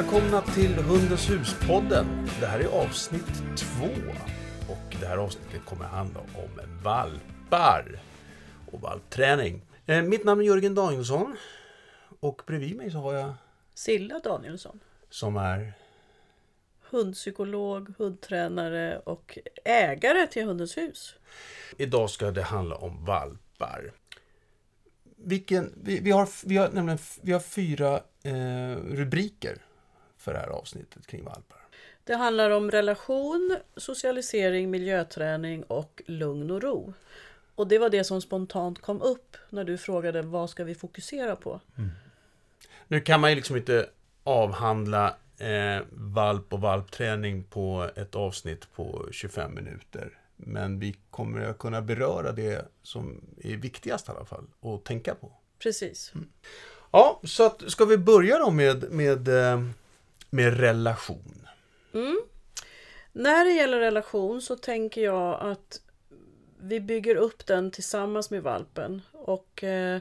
Välkomna till Hundens hus-podden. Det här är avsnitt två. Och det här avsnittet kommer att handla om valpar och valpträning. Eh, Mitt namn är Jörgen Danielsson. Och bredvid mig så har jag Silla Danielsson. som är... Hundpsykolog, hundtränare och ägare till Hundens hus. Idag ska det handla om valpar. Vilken, vi, vi, har, vi, har, nämligen, vi har fyra eh, rubriker för det här avsnittet kring valpar. Det handlar om relation, socialisering, miljöträning och lugn och ro. Och det var det som spontant kom upp när du frågade vad ska vi fokusera på? Nu kan man ju liksom inte avhandla eh, valp och valpträning på ett avsnitt på 25 minuter. Men vi kommer att kunna beröra det som är viktigast i alla fall att tänka på. Precis. Ja, så att, ska vi börja då med, med, eh, med relation? Mm. När det gäller relation så tänker jag att vi bygger upp den tillsammans med valpen. Och eh,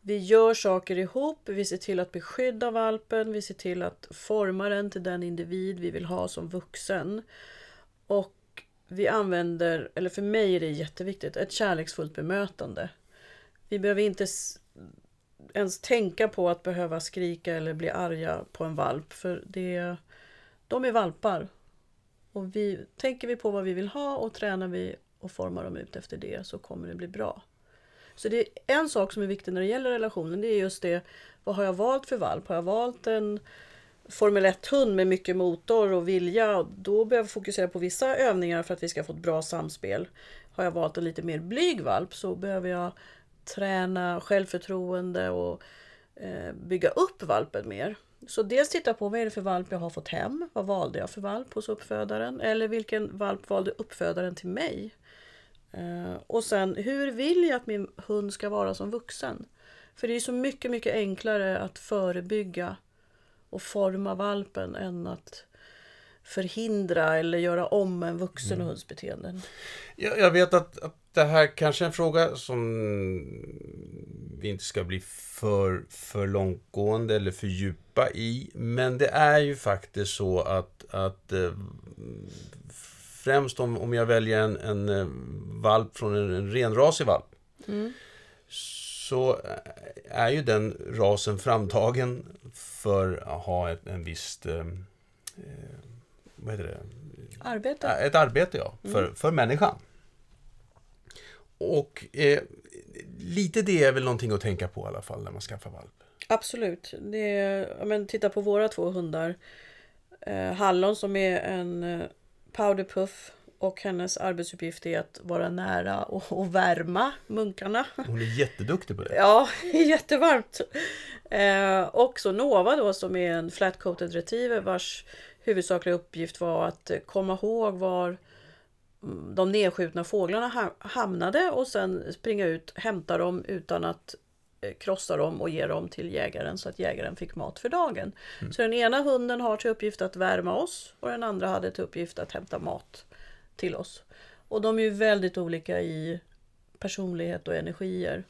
vi gör saker ihop, vi ser till att beskydda valpen, vi ser till att forma den till den individ vi vill ha som vuxen. Och vi använder, eller för mig är det jätteviktigt, ett kärleksfullt bemötande. Vi behöver inte ens tänka på att behöva skrika eller bli arga på en valp. För det, de är valpar. Och vi, tänker vi på vad vi vill ha och tränar vi och formar dem ut efter det så kommer det bli bra. Så det är en sak som är viktig när det gäller relationen. Det är just det, vad har jag valt för valp? Har jag valt en Formel 1-hund med mycket motor och vilja, då behöver jag fokusera på vissa övningar för att vi ska få ett bra samspel. Har jag valt en lite mer blyg valp så behöver jag träna självförtroende och eh, bygga upp valpen mer. Så dels titta på vad är det för valp jag har fått hem? Vad valde jag för valp hos uppfödaren? Eller vilken valp valde uppfödaren till mig? Eh, och sen, hur vill jag att min hund ska vara som vuxen? För det är så mycket, mycket enklare att förebygga och forma valpen än att förhindra eller göra om en vuxen hunds beteenden. Jag, jag vet att, att det här kanske är en fråga som vi inte ska bli för, för långtgående eller för djupa i. Men det är ju faktiskt så att, att eh, främst om, om jag väljer en, en eh, valp från en, en renrasig valp så är ju den rasen framtagen för att ha ett, en visst eh, eh, vad heter det? Arbete. Ett arbete, ja. För, för människan. Och eh, lite det är väl någonting att tänka på i alla fall när man skaffar valp. Absolut. Det är, men titta på våra två hundar. Eh, Hallon som är en eh, powderpuff och hennes arbetsuppgift är att vara nära och, och värma munkarna. Hon är jätteduktig på det. Ja, jättevarmt. Eh, och så Nova då som är en flat-coated retriever vars huvudsakliga uppgift var att eh, komma ihåg var mm, de nedskjutna fåglarna ha- hamnade och sen springa ut, hämta dem utan att eh, krossa dem och ge dem till jägaren så att jägaren fick mat för dagen. Så den ena hunden har till uppgift att värma oss och den andra hade till uppgift att hämta mat till oss. Och de är ju väldigt olika i personlighet och energier.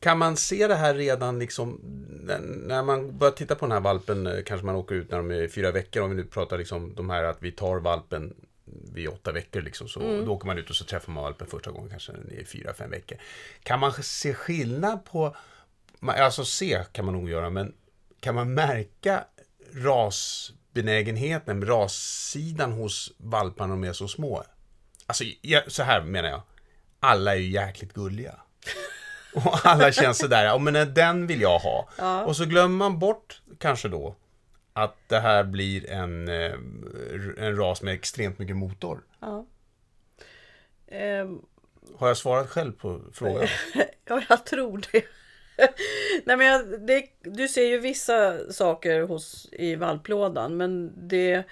Kan man se det här redan liksom när- man börjar titta på den här valpen, eh, kanske man åker ut när de är fyra veckor, om vi nu pratar liksom de här att vi tar valpen vid åtta veckor liksom, så då åker man ut och så träffar man valpen första gången kanske när den är fyra, fem veckor. Kan man se skillnad på, alltså se kan man nog göra, men kan man märka rasbenägenheten, rassidan hos valparna när de är så små? Alltså, så här menar jag. Alla är ju jäkligt gulliga. Och alla känns sådär, ja men den vill jag ha. Och så glömmer man bort kanske då att det här blir en, eh, en ras med extremt mycket motor. Ja. Ehm, Har jag svarat själv på frågan? ja, jag tror det. Nej, men jag, det, du ser ju vissa saker hos, i valplådan, men det,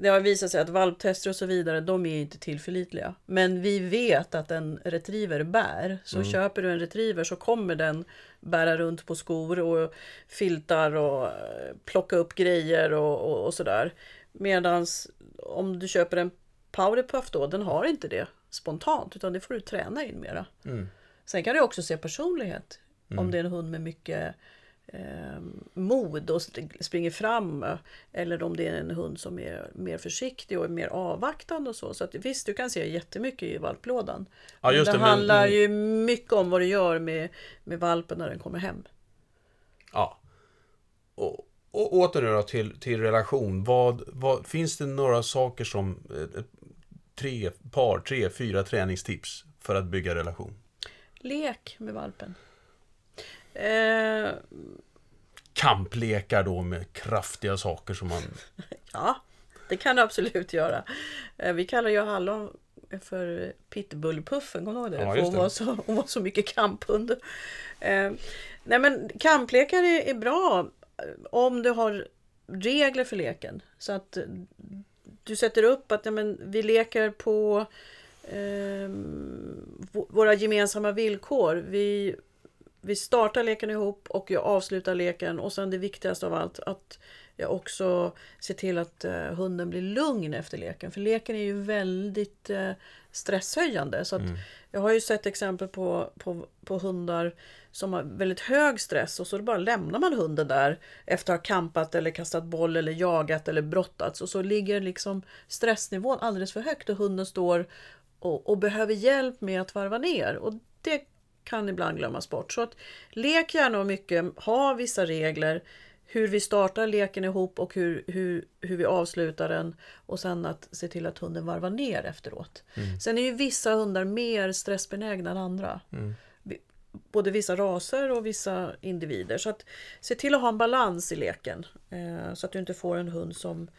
det har visat sig att valptester och så vidare, de är inte tillförlitliga. Men vi vet att en retriever bär. Så köper du en retriever så kommer den bära runt på skor och filtar och eh, plocka upp grejer och, och, och sådär. Medans om du köper en powderpuff då, den har inte det spontant, utan det får du träna in mera. Sen kan du också se personlighet. Om det är en hund med mycket eh, mod och springer fram. Eller om det är en hund som är mer försiktig och mer avvaktande och så. Så att, visst, du kan se jättemycket i valplådan. Ja, just det, det handlar men... ju mycket om vad du gör med, med valpen när den kommer hem. Ja. Och, och åter då till, till relation. Vad, vad, finns det några saker som eh, tre, par, tre, fyra träningstips för att bygga relation? Lek med valpen. Eh... Kamplekar då med kraftiga saker som man... ja, det kan du absolut göra. Eh, vi kallar ju hallon för pitbullpuffen, kommer du ihåg det? Ja, för hon, var så, hon var så mycket kamphund. Eh, nej men kamplekar är, är bra om du har regler för leken. Så att du sätter upp att ja, men, vi leker på eh, våra gemensamma villkor. Vi, vi startar leken ihop och jag avslutar leken och sen det viktigaste av allt att jag också ser till att eh, hunden blir lugn efter leken. För leken är ju väldigt eh, stresshöjande. Så mm. Jag har ju sett exempel på, på, på hundar som har väldigt hög stress och så bara lämnar man hunden där efter att ha kampat eller kastat boll eller jagat eller brottats och så ligger liksom stressnivån alldeles för högt och hunden står och, och behöver hjälp med att varva ner. Och det kan ibland glömmas bort. Så att lek gärna mycket, ha vissa regler hur vi startar leken ihop och hur, hur, hur vi avslutar den och sen att se till att hunden varvar ner efteråt. Mm. Sen är ju vissa hundar mer stressbenägna än andra. Mm. Både vissa raser och vissa individer. Så att se till att ha en balans i leken. Eh, så att du inte får en hund som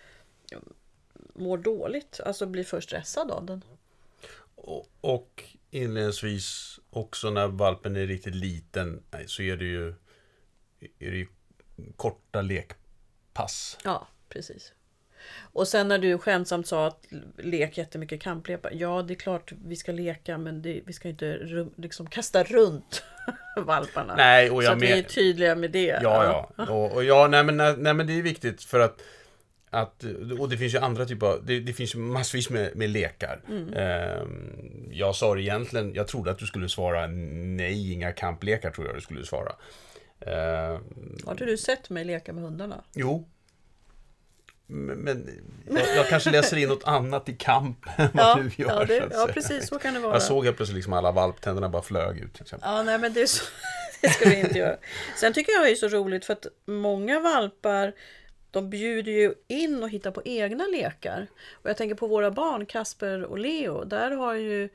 mår dåligt, alltså blir för stressad av den. Och, och inledningsvis också när valpen är riktigt liten så är det ju, är det ju korta lekpass. Ja, precis. Och sen när du skämtsamt sa att lek jättemycket kamplekar. Ja, det är klart vi ska leka men det, vi ska inte liksom kasta runt valparna. Nej, och jag så att vi är tydliga med det. Ja, ja. Och, och ja, nej men, nej men det är viktigt för att att, och det finns ju andra typer av, det, det finns massvis med, med lekar. Mm. Eh, jag sa det egentligen, jag trodde att du skulle svara nej, inga kamplekar tror jag du skulle svara. Eh, Har inte du sett mig leka med hundarna? Jo. Men jag, jag kanske läser in något annat i kamp än vad ja, du gör. Ja, det, ja, precis så kan det vara. Jag såg helt plötsligt liksom alla valptänderna bara flög ut. Till exempel. Ja, nej men det, så, det ska vi inte göra. Sen tycker jag det är så roligt för att många valpar de bjuder ju in och hittar på egna lekar. Och jag tänker på våra barn, Kasper och Leo. Där har ju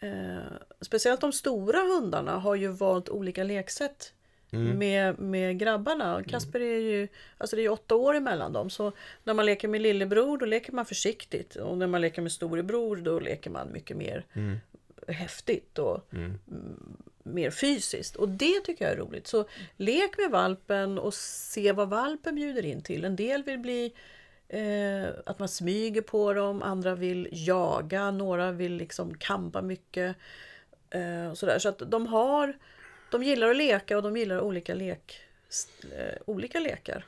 eh, speciellt de stora hundarna har ju valt olika leksätt Mm. Med, med grabbarna. Kasper är ju alltså det är åtta år emellan dem. Så när man leker med lillebror då leker man försiktigt. Och när man leker med storebror då leker man mycket mer mm. Häftigt och mm. mer fysiskt. Och det tycker jag är roligt. Så lek med valpen och se vad valpen bjuder in till. En del vill bli eh, att man smyger på dem, andra vill jaga, några vill liksom kampa mycket. Eh, och sådär. Så att de har de gillar att leka och de gillar olika, lek, eh, olika lekar.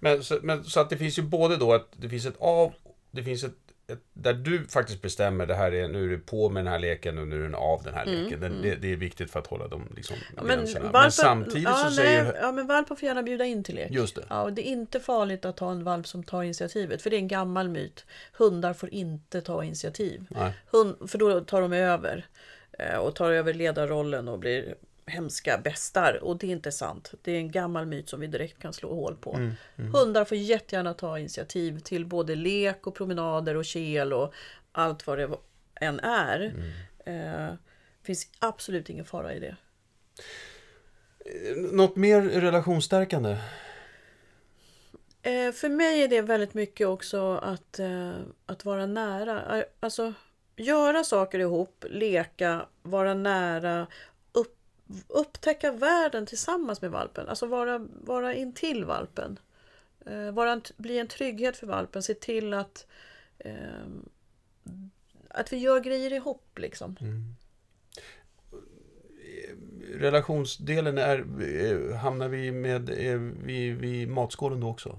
Men så, men så att det finns ju både då att det finns ett av, det finns ett, ett, där du faktiskt bestämmer det här är, nu är du på med den här leken och nu är den av den här mm, leken. Den, mm. det, det, är viktigt för att hålla de liksom, ja, men, gränserna. Valpen, men samtidigt ja, så nej, säger Ja men valpen får gärna bjuda in till lek. Just det. Ja, och det är inte farligt att ha en valp som tar initiativet. För det är en gammal myt. Hundar får inte ta initiativ. Hund, för då tar de över. Eh, och tar över ledarrollen och blir hemska bästar och det är inte sant. Det är en gammal myt som vi direkt kan slå hål på. Mm, mm. Hundar får jättegärna ta initiativ till både lek och promenader och kel och allt vad det än är. Mm. Eh, finns absolut ingen fara i det. Något mer relationsstärkande? Eh, för mig är det väldigt mycket också att, eh, att vara nära. Eh, alltså göra saker ihop, leka, vara nära upptäcka världen tillsammans med valpen. Alltså vara, vara intill valpen. Eh, vara en, bli en trygghet för valpen. Se till att, eh, att vi gör grejer ihop. Liksom. Mm. Relationsdelen är, eh, hamnar vi med är vi, vi matskålen då också?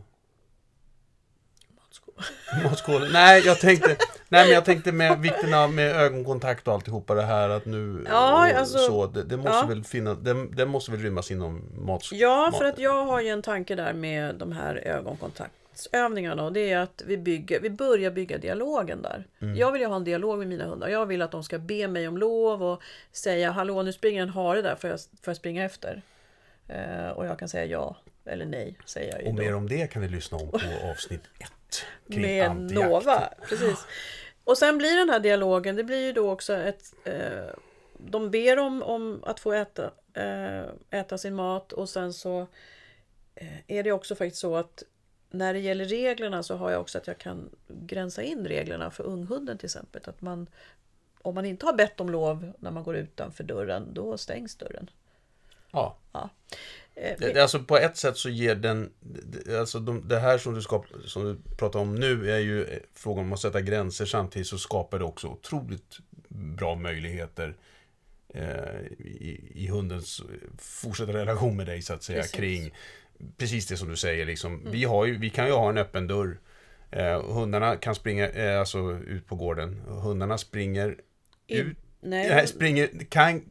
Matskålen? matskålen? Nej, jag tänkte Nej men jag tänkte med vikten av med ögonkontakt och alltihopa det här att nu Ja, alltså- så, det, det måste ja. väl finnas, det, det måste väl rymmas inom mat... Ja, för att jag har ju en tanke där med de här ögonkontaktsövningarna och det är att vi, bygger, vi börjar bygga dialogen där. Mm. Jag vill ju ha en dialog med mina hundar. Jag vill att de ska be mig om lov och säga hallå nu springer en hare där, får jag, får jag springa efter? Eh, och jag kan säga ja eller nej, säger jag Och då. mer om det kan ni lyssna om på avsnitt kring med antijakt. Nova. Precis. Och sen blir den här dialogen, det blir ju då också ett... Eh, de ber om, om att få äta, eh, äta sin mat och sen så eh, är det också faktiskt så att när det gäller reglerna så har jag också att jag kan gränsa in reglerna för unghunden till exempel. Att man, om man inte har bett om lov när man går utanför dörren, då stängs dörren. Ja. Eh, Det, det, alltså på ett sätt så ger den, det, alltså de, det här som du, skap, som du pratar om nu är ju eh, frågan om att sätta gränser samtidigt så skapar det också otroligt bra möjligheter eh, i, i hundens fortsatta relation med dig så att säga Precis. kring precis det som du säger liksom. Vi, har ju, vi kan ju ha en öppen dörr. Eh, hundarna kan springa eh, alltså ut på gården. Hundarna springer In- ut nej, Nej, springer, kan,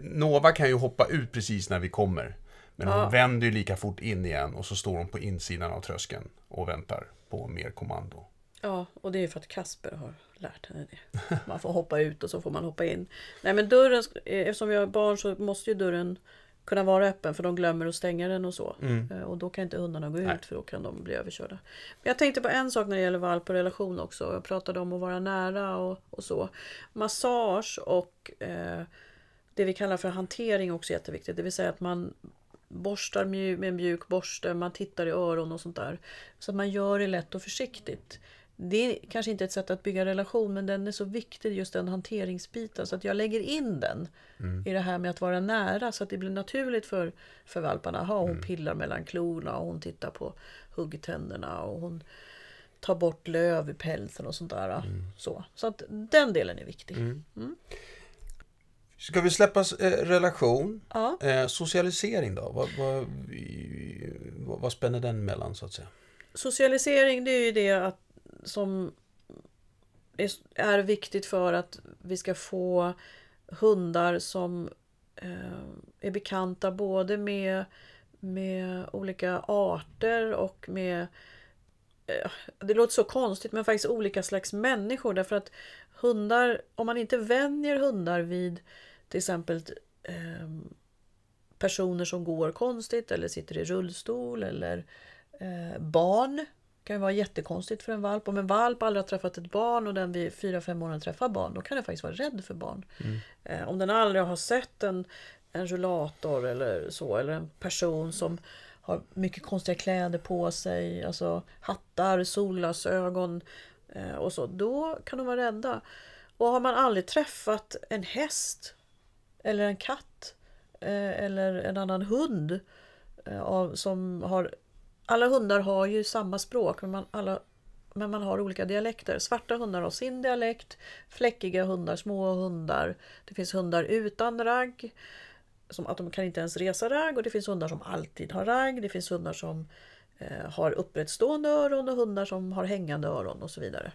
Nova kan ju hoppa ut precis när vi kommer. Men hon Ja. vänder ju lika fort in igen och så står hon på insidan av tröskeln och väntar på mer kommando. Ja, och det är för att Kasper har lärt henne det. Man får hoppa ut och så får man hoppa in. Nej men dörren, eh, eftersom vi har barn så måste ju dörren kunna vara öppen för de glömmer att stänga den och så. Eh, Och då kan inte hundarna gå Nej. ut för då kan de bli överkörda. Men jag tänkte på en sak när det gäller valp och relation också. Jag pratade om att vara nära och, och så. Massage och eh, det vi kallar för hantering är också jätteviktigt. Det vill säga att man borstar med en mjuk borste, man tittar i öron och sånt där. Så att man gör det lätt och försiktigt. Det är kanske inte ett sätt att bygga relation men den är så viktig just den hanteringsbiten så att jag lägger in den i det här med att vara nära så att det blir naturligt för, för valparna. Aha, hon pillar mellan klorna och hon tittar på huggtänderna och hon tar bort löv i pälsen och sånt där. Så, så att den delen är viktig. Ska vi släppa eh, relation? Ja. Eh, socialisering då? Vad, vad, vad, vad spänner den mellan så att säga? Socialisering det är ju det att, som är, är viktigt för att vi ska få hundar som eh, är bekanta både med, med olika arter och med eh, det låter så konstigt men faktiskt olika slags människor därför att hundar, om man inte vänjer hundar vid till exempel eh, personer som går konstigt eller sitter i rullstol eller eh, barn. Det kan vara jättekonstigt för en valp. Om en valp aldrig har träffat ett barn och den vid 4-5 månader träffar barn, då kan den faktiskt vara rädd för barn. Eh, om den aldrig har sett en, en rullator eller så, eller en person som har mycket konstiga kläder på sig, alltså hattar, solglasögon eh, och så, då kan de vara rädda. Och har man aldrig träffat en häst eller en katt eh, eller en annan hund eh, som har... Alla hundar har ju samma språk men man, alla, men man har olika dialekter. Svarta hundar har sin dialekt, fläckiga hundar, små hundar. Det finns hundar utan ragg, som att de kan inte ens resa ragg och det finns hundar som alltid har ragg. Det finns hundar som eh, har upprättstående öron och hundar som har hängande öron och så vidare.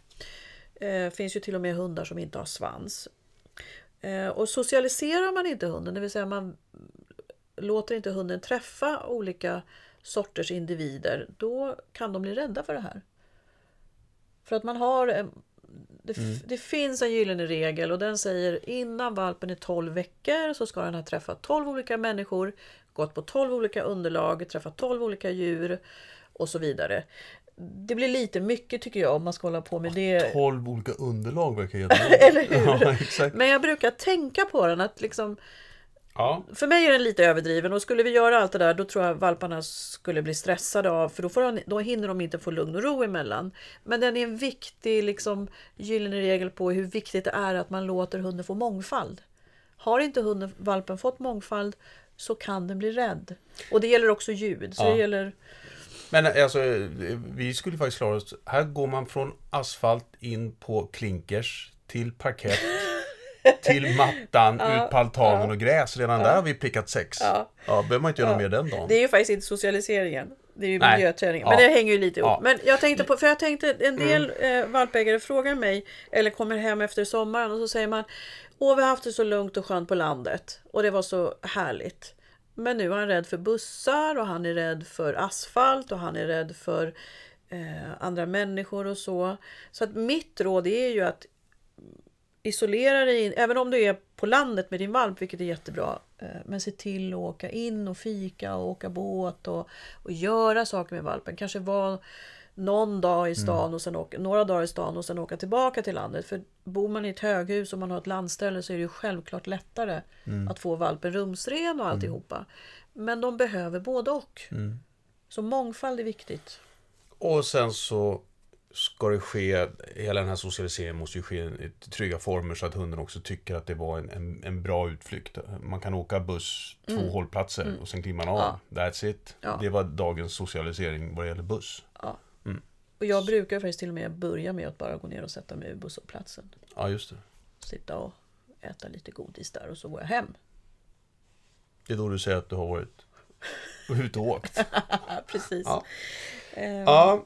Det finns ju till och med hundar som inte har svans. Eh, Och socialiserar man inte hunden, det vill säga man låter inte hunden träffa olika sorters individer, då kan de bli rädda för det här. För att man har det, f- det finns en gyllene regel och den säger innan valpen är 12 veckor så ska den ha träffat 12 olika människor, gått på 12 olika underlag, träffat 12 olika djur och så vidare. Det blir lite mycket tycker jag om man ska hålla på med det. 12 olika underlag verkar jättebra. Eller hur? Ja. Men jag brukar tänka på den att liksom Ja, För mig är den lite överdriven och skulle vi göra allt det där då tror jag valparna skulle bli stressade av för då, får de, då hinner de inte få lugn och ro emellan. Men den är en viktig liksom, gyllene regel på hur viktigt det är att man låter hunden få mångfald. Har inte hunden, valpen fått mångfald så kan den bli rädd. Och det gäller också ljud. Så det gäller, men alltså vi skulle faktiskt klara oss. Här går man från asfalt in på klinkers till parkett till mattan, ut på altanen och gräs. Redan där har vi prickat sex. Ja. Ja, behöver man inte göra mer den dagen. det är ju faktiskt inte socialiseringen. Det är ju Nej. miljöträning. Ja. Men det hänger ju lite ihop. Ja. Men jag tänkte på, för jag tänkte en del eh, valpägare frågar mig eller kommer hem efter sommaren och så säger man Åh, vi har haft det så lugnt och skönt på landet och det var så härligt. Men nu är han rädd för bussar och han är rädd för asfalt och han är rädd för eh, andra människor och så. Så att mitt råd är ju att isolera dig in, även om du är på landet med din valp, vilket är jättebra. eh, Men se till att åka in och fika och åka båt och, och göra saker med valpen. Kanske vara någon dag i stan och sen åka, några dagar i stan och sen åka tillbaka till landet. För bor man i ett höghus och man har ett landställe så är det ju självklart lättare att få valpen rumsren och alltihopa. Men de behöver både och. Så mångfald är viktigt. Och sen så ska det ske, hela den här socialiseringen måste ju ske i trygga former så att hunden också tycker att det var en, en, en bra utflykt. Man kan åka buss två hållplatser och sen kliver man av. That's it. Ja. Det var dagens socialisering vad det gäller buss. Ja. Och jag brukar faktiskt till och med börja med att bara gå ner och sätta mig vid busshållplatsen. Ja, just det. Sitta och äta lite godis där och så går jag hem. Det är då du säger att du har varit ute och åkt. Precis. Ja. Eh, Ja.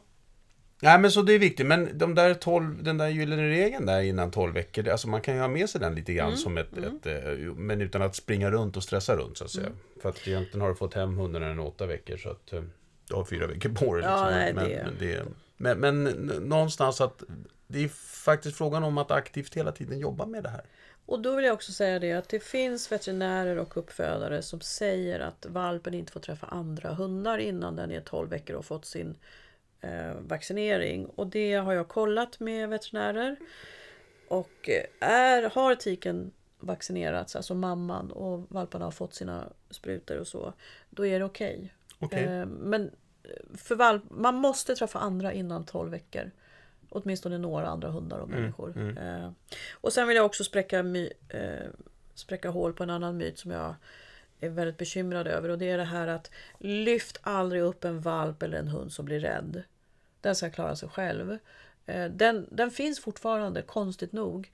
Nej men så det är viktigt, men de där 12, den där gyllene regeln där innan 12 veckor, det, alltså man kan ju ha med sig den lite grann som ett, ett, eh, men utan att springa runt och stressa runt så att säga. För att egentligen har du fått hem hunden än åtta veckor så att eh, du har fyra veckor på dig. Ja, nej, men, det- men, det, men, men någonstans att det är faktiskt frågan om att aktivt hela tiden jobba med det här. Och då vill jag också säga det att det finns veterinärer och uppfödare som säger att valpen inte får träffa andra hundar innan den är 12 veckor och fått sin eh, vaccinering. Och det har jag kollat med veterinärer. Och eh, är, har tiken vaccinerats, alltså mamman och valparna har fått sina sprutor och så, då är det okej. Okej. Eh, men för valp, man måste träffa andra innan 12 veckor. Åtminstone några andra hundar och människor. Eh, och sen vill jag också spräcka, my, eh, spräcka hål på en annan myt som jag är väldigt bekymrad över. Och det är det här att lyft aldrig upp en valp eller en hund som blir rädd. Den ska klara sig själv. Eh, den, den finns fortfarande, konstigt nog.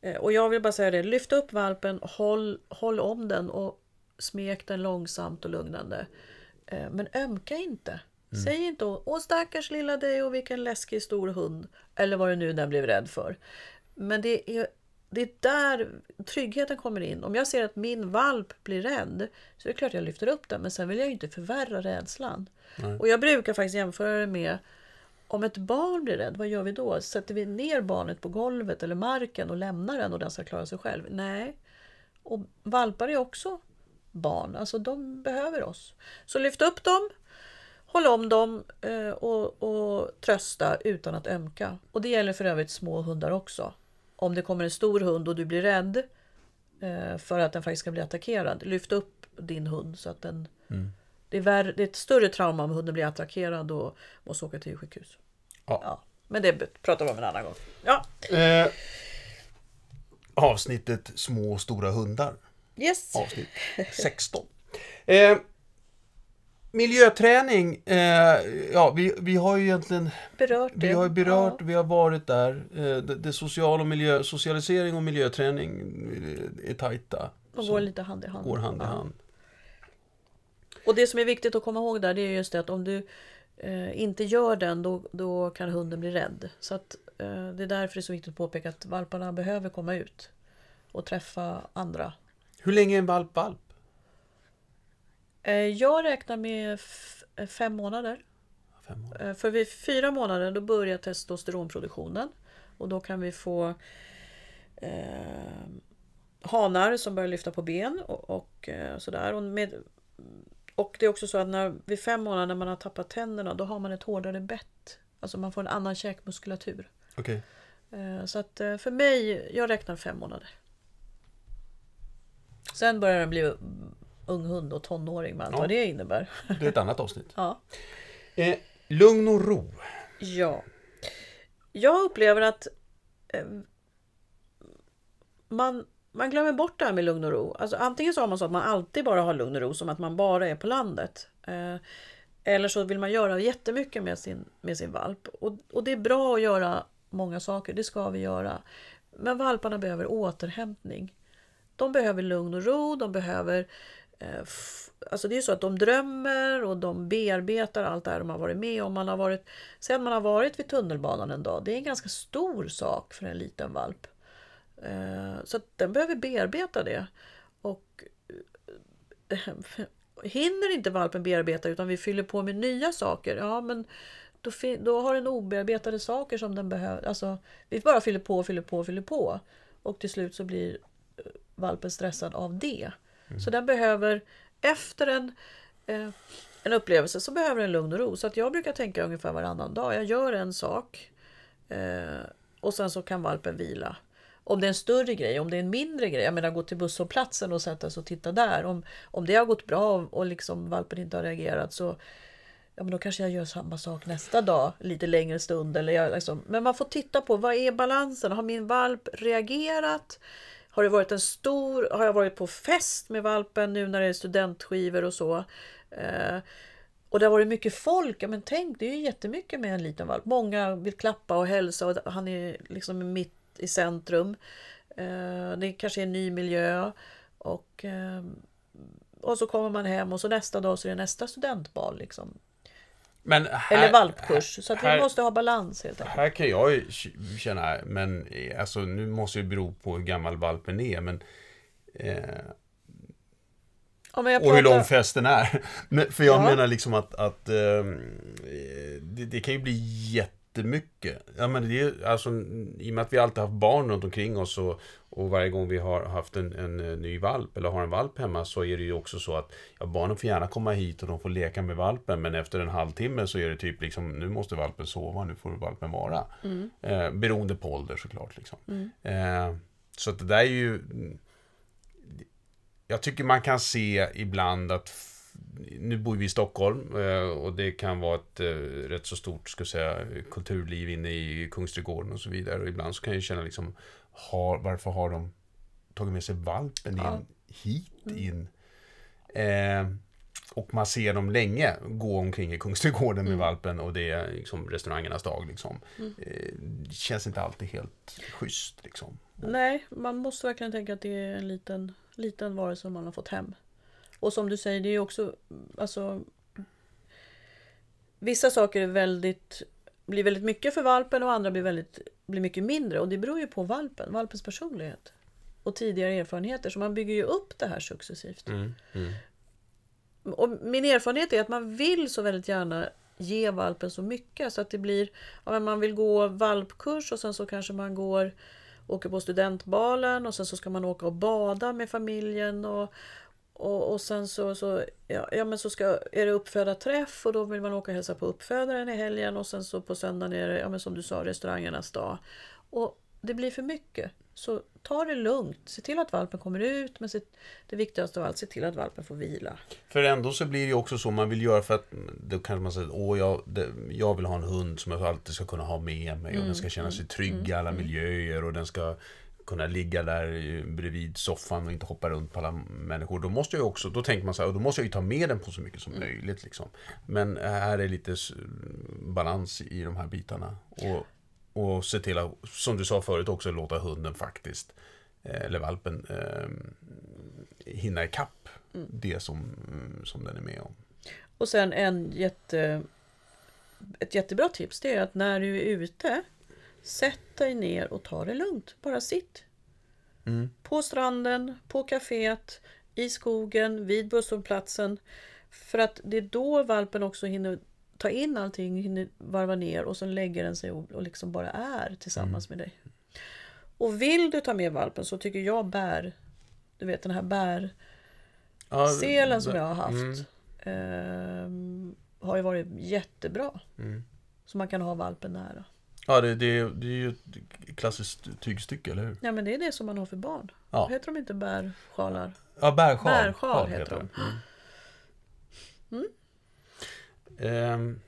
Eh, och jag vill bara säga det, lyft upp valpen, håll, håll om den och smek den långsamt och lugnande. Eh, Men ömka inte. Säg inte åh stackars lilla dig och vilken läskig stor hund. Eller vad det nu den blev rädd för. Men det är, det är där tryggheten kommer in. Om jag ser att min valp blir rädd så är det klart jag lyfter upp den. Men sen vill jag ju inte förvärra rädslan. Och jag brukar faktiskt jämföra det med om ett barn blir rädd, vad gör vi då? Sätter vi ner barnet på golvet eller marken och lämnar den och den ska klara sig själv? Nej. Och valpar är också barn, alltså de behöver oss. Så lyft upp dem, håll om dem eh, och, och trösta utan att ömka. Och det gäller för övrigt små hundar också. Om det kommer en stor hund och du blir rädd eh, för att den faktiskt ska bli attackerad, lyft upp din hund så att den det, är värre, det är ett större trauma om hunden blir attackerad och måste åka till sjukhus. Ja. Ja, men det pratar vi om en annan gång. Ja, Eh, avsnittet Små och stora hundar. Yes. avsnitt 16. Eh, miljöträning, eh, ja vi, vi har ju egentligen Berört det. vi har berört, Ja. vi har varit där. Eh, det, det social och miljö, socialisering och miljöträning eh, är tajta. Så går lite hand i hand. går hand i hand. Och det som är viktigt att komma ihåg där det är just det att om du eh, inte gör den då, då kan hunden bli rädd. Så att, eh, det är därför det är så viktigt att påpeka att valparna behöver komma ut och träffa andra. Hur länge är en valp valp? Eh, jag räknar med eh, fem månader. Fem år. Eh, För vid fyra månader då börjar testosteronproduktionen. Och då kan vi få eh, hanar som börjar lyfta på ben och, och sådär. Och, med, och det är också så att när, vid fem månader när man har tappat tänderna då har man ett hårdare bett. Alltså man får en annan käkmuskulatur. Eh, så att för mig, jag räknar fem månader. Sen börjar den bli ung hund och tonåring med allt Ja. vad det innebär. Det är ett annat avsnitt. Ja. Eh, lugn och ro. Ja. Jag upplever att eh, man, man glömmer bort det här med lugn och ro. Alltså, antingen så har man så att man alltid bara har lugn och ro, som att man bara är på landet. Eh, eller så vill man göra jättemycket med sin, med sin valp. Och, och det är bra att göra många saker, det ska vi göra. Men valparna behöver återhämtning. De behöver lugn och ro, de behöver eh, Alltså det är ju så att de drömmer och de bearbetar allt det här de har varit med om. Man har varit, sen man har varit vid tunnelbanan en dag, det är en ganska stor sak för en liten valp. Eh, så att den behöver bearbeta det. Och eh, hinner inte valpen bearbeta utan vi fyller på med nya saker, ja men då, då har den obearbetade saker som den behöver. Alltså, vi bara fyller på, fyller på, fyller på. Och till slut så blir valpen stressad av det. Så den behöver, efter en, eh, en upplevelse så behöver den lugn och ro. Så att jag brukar tänka ungefär varannan dag. Jag gör en sak eh, och sen så kan valpen vila. Om det är en större grej, om det är en mindre grej, jag menar gå till busshållplatsen och sätta sig och titta där. Om, om det har gått bra och liksom valpen inte har reagerat så ja, men då kanske jag gör samma sak nästa dag, lite längre stund. Eller jag, liksom, men man får titta på vad är balansen? Har min valp reagerat? Har det varit en stor, har jag varit på fest med valpen nu när det är studentskivor och så? Eh, och det har varit mycket folk. Ja, men tänk, det är ju jättemycket med en liten valp. Många vill klappa och hälsa och han är liksom mitt i centrum. Eh, det kanske är en ny miljö. Och, eh, och så kommer man hem och så nästa dag så är det nästa studentbal. Liksom. Men här, Eller valpkurs. Så att här- vi måste ha balans helt enkelt. Här kan jag känna, men eh, alltså nu måste det bero på hur gammal valpen är, men eh, och hur pratar- lång festen är. Men, för jag Ja. menar liksom att, att eh, det, det kan ju bli jättemycket. Ja, men det är, alltså, I och med att vi alltid haft barn runt omkring oss och, och varje gång vi har haft en, en eh, ny valp eller har en valp hemma så är det ju också så att ja, barnen får gärna komma hit och de får leka med valpen men efter en halvtimme så är det typ liksom nu måste valpen sova, nu får valpen vara. Eh, beroende på ålder såklart. Liksom. Eh, så att det där är ju jag tycker man kan se ibland att nu bor vi i Stockholm eh, och det kan vara ett eh, rätt så stort ska säga, kulturliv inne i Kungsträdgården och så vidare. Och ibland så kan jag känna liksom, har, varför har de tagit med sig valpen Ja. in, hit in? Eh, och man ser dem länge gå omkring i Kungsträdgården med valpen och det är liksom restaurangernas dag. Liksom. Eh, det känns inte alltid helt schysst. Liksom. Nej, man måste verkligen tänka att det är en liten, liten varelse som man har fått hem. Och som du säger, det är ju också... Alltså, vissa saker är väldigt, blir väldigt mycket för valpen och andra blir, väldigt, blir mycket mindre. Och det beror ju på valpen, valpens personlighet. Och tidigare erfarenheter. Så man bygger ju upp det här successivt. Mm, mm. Och min erfarenhet är att man vill så väldigt gärna ge valpen så mycket så att det blir, ja, man vill gå valpkurs och sen så kanske man går åker på studentbalen och sen så ska man åka och bada med familjen och, och, och sen så, så, ja, ja, men så ska, är det uppfödarträff och då vill man åka och hälsa på uppfödaren i helgen och sen så på söndagen är det, ja, men som du sa, restaurangernas dag. Och det blir för mycket. Så ta det lugnt. Se till att valpen kommer ut. Men se, det viktigaste av allt, se till att valpen får vila. För ändå så blir det också så man vill göra för att då kanske man säger åh jag, det, jag vill ha en hund som jag alltid ska kunna ha med mig och den ska känna sig trygg i alla miljöer och den ska kunna ligga där bredvid soffan och inte hoppa runt på alla människor. Då måste jag också, då tänker man så här, då måste jag ju ta med den på så mycket som möjligt liksom. Men här är lite balans i de här bitarna. Och, och se till att, som du sa förut också, låta hunden faktiskt, eh, eller valpen, eh, hinna ikapp det som, som den är med om. Och sen en jätte, ett jättebra tips det är att när du är ute Sätt dig ner och ta det lugnt. Bara sitt. Mm. På stranden, på kaféet, i skogen, vid busshållplatsen. För att det är då valpen också hinner ta in allting, hinner varva ner och sen lägger den sig och, liksom bara är tillsammans med dig. Och vill du ta med valpen så tycker jag bär, du vet den här bär Ja, Selen som jag har haft Mm. ehm, har ju varit jättebra. Mm. Så man kan ha valpen nära. Ja, det, det, det är ju ett klassiskt tygstycke, eller hur? Ja men det är det som man har för barn. Ja. Heter de inte bärsjalar? Ja, bärsjal. Bärsjal Sjal heter de. Mm. Ehm,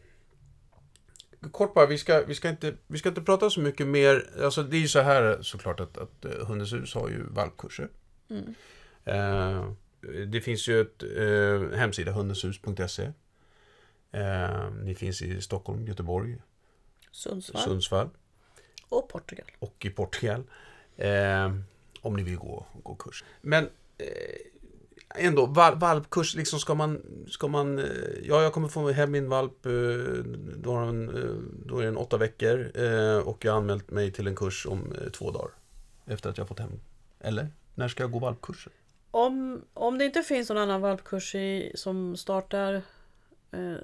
kort bara, vi ska, vi, ska inte, vi ska inte prata så mycket mer. Alltså, det är ju så här såklart att, att eh, Hundens hus har ju valpkurser. Mm. Eh, det finns ju ett eh, hemsida, hundenshus.se. Eh, ni finns i Stockholm, Göteborg, Sundsvall Sundsvall och Portugal. och i Portugal. Eh, om ni vill gå, gå kurs. Men eh, ändå, val, valpkurs, liksom ska man, ska man, eh, ja jag kommer få hem min valp, eh, då, den, eh, då är den åtta veckor eh, och jag har anmält mig till en kurs om eh, två dagar. Efter att jag fått hem, eller? När ska jag gå valpkursen? Om, om det inte finns någon annan valpkurs i, som startar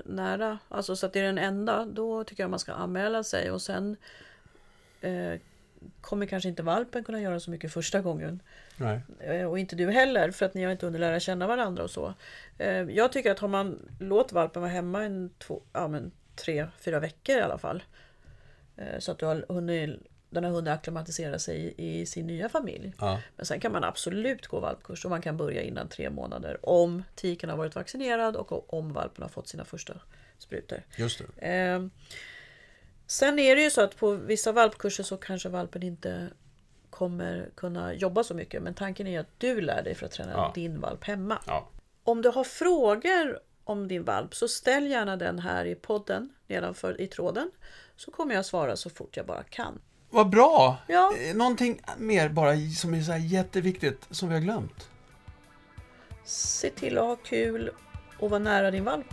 nära, alltså så att det är den enda, då tycker jag man ska anmäla sig och sen eh, kommer kanske inte valpen kunna göra så mycket första gången. Eh, Och inte du heller för att ni har inte hunnit lära känna varandra och så. Eh, Jag tycker att har man låt valpen vara hemma en två, ja, men tre, fyra veckor i alla fall. Eh, Så att du har hunnit, den har hunnit acklimatisera sig i, i sin nya familj. Ja. Men sen kan man absolut gå valpkurs och man kan börja innan tre månader om tiken har varit vaccinerad och om valpen har fått sina första sprutor. Just det. Eh, sen är det ju så att på vissa valpkurser så kanske valpen inte kommer kunna jobba så mycket. Men tanken är att du lär dig för att träna Ja. din valp hemma. Ja. Om du har frågor om din valp så ställ gärna den här i podden nedanför i tråden. Så kommer jag svara så fort jag bara kan. Vad bra! Ja. Eh, Någonting mer bara som är så jätteviktigt som vi har glömt. Se till att ha kul och vara nära din valp.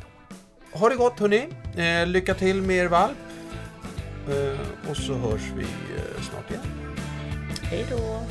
Ha det gott hörni. Eh, lycka till med er valp. Eh, och så hörs vi eh, snart igen. Hej då!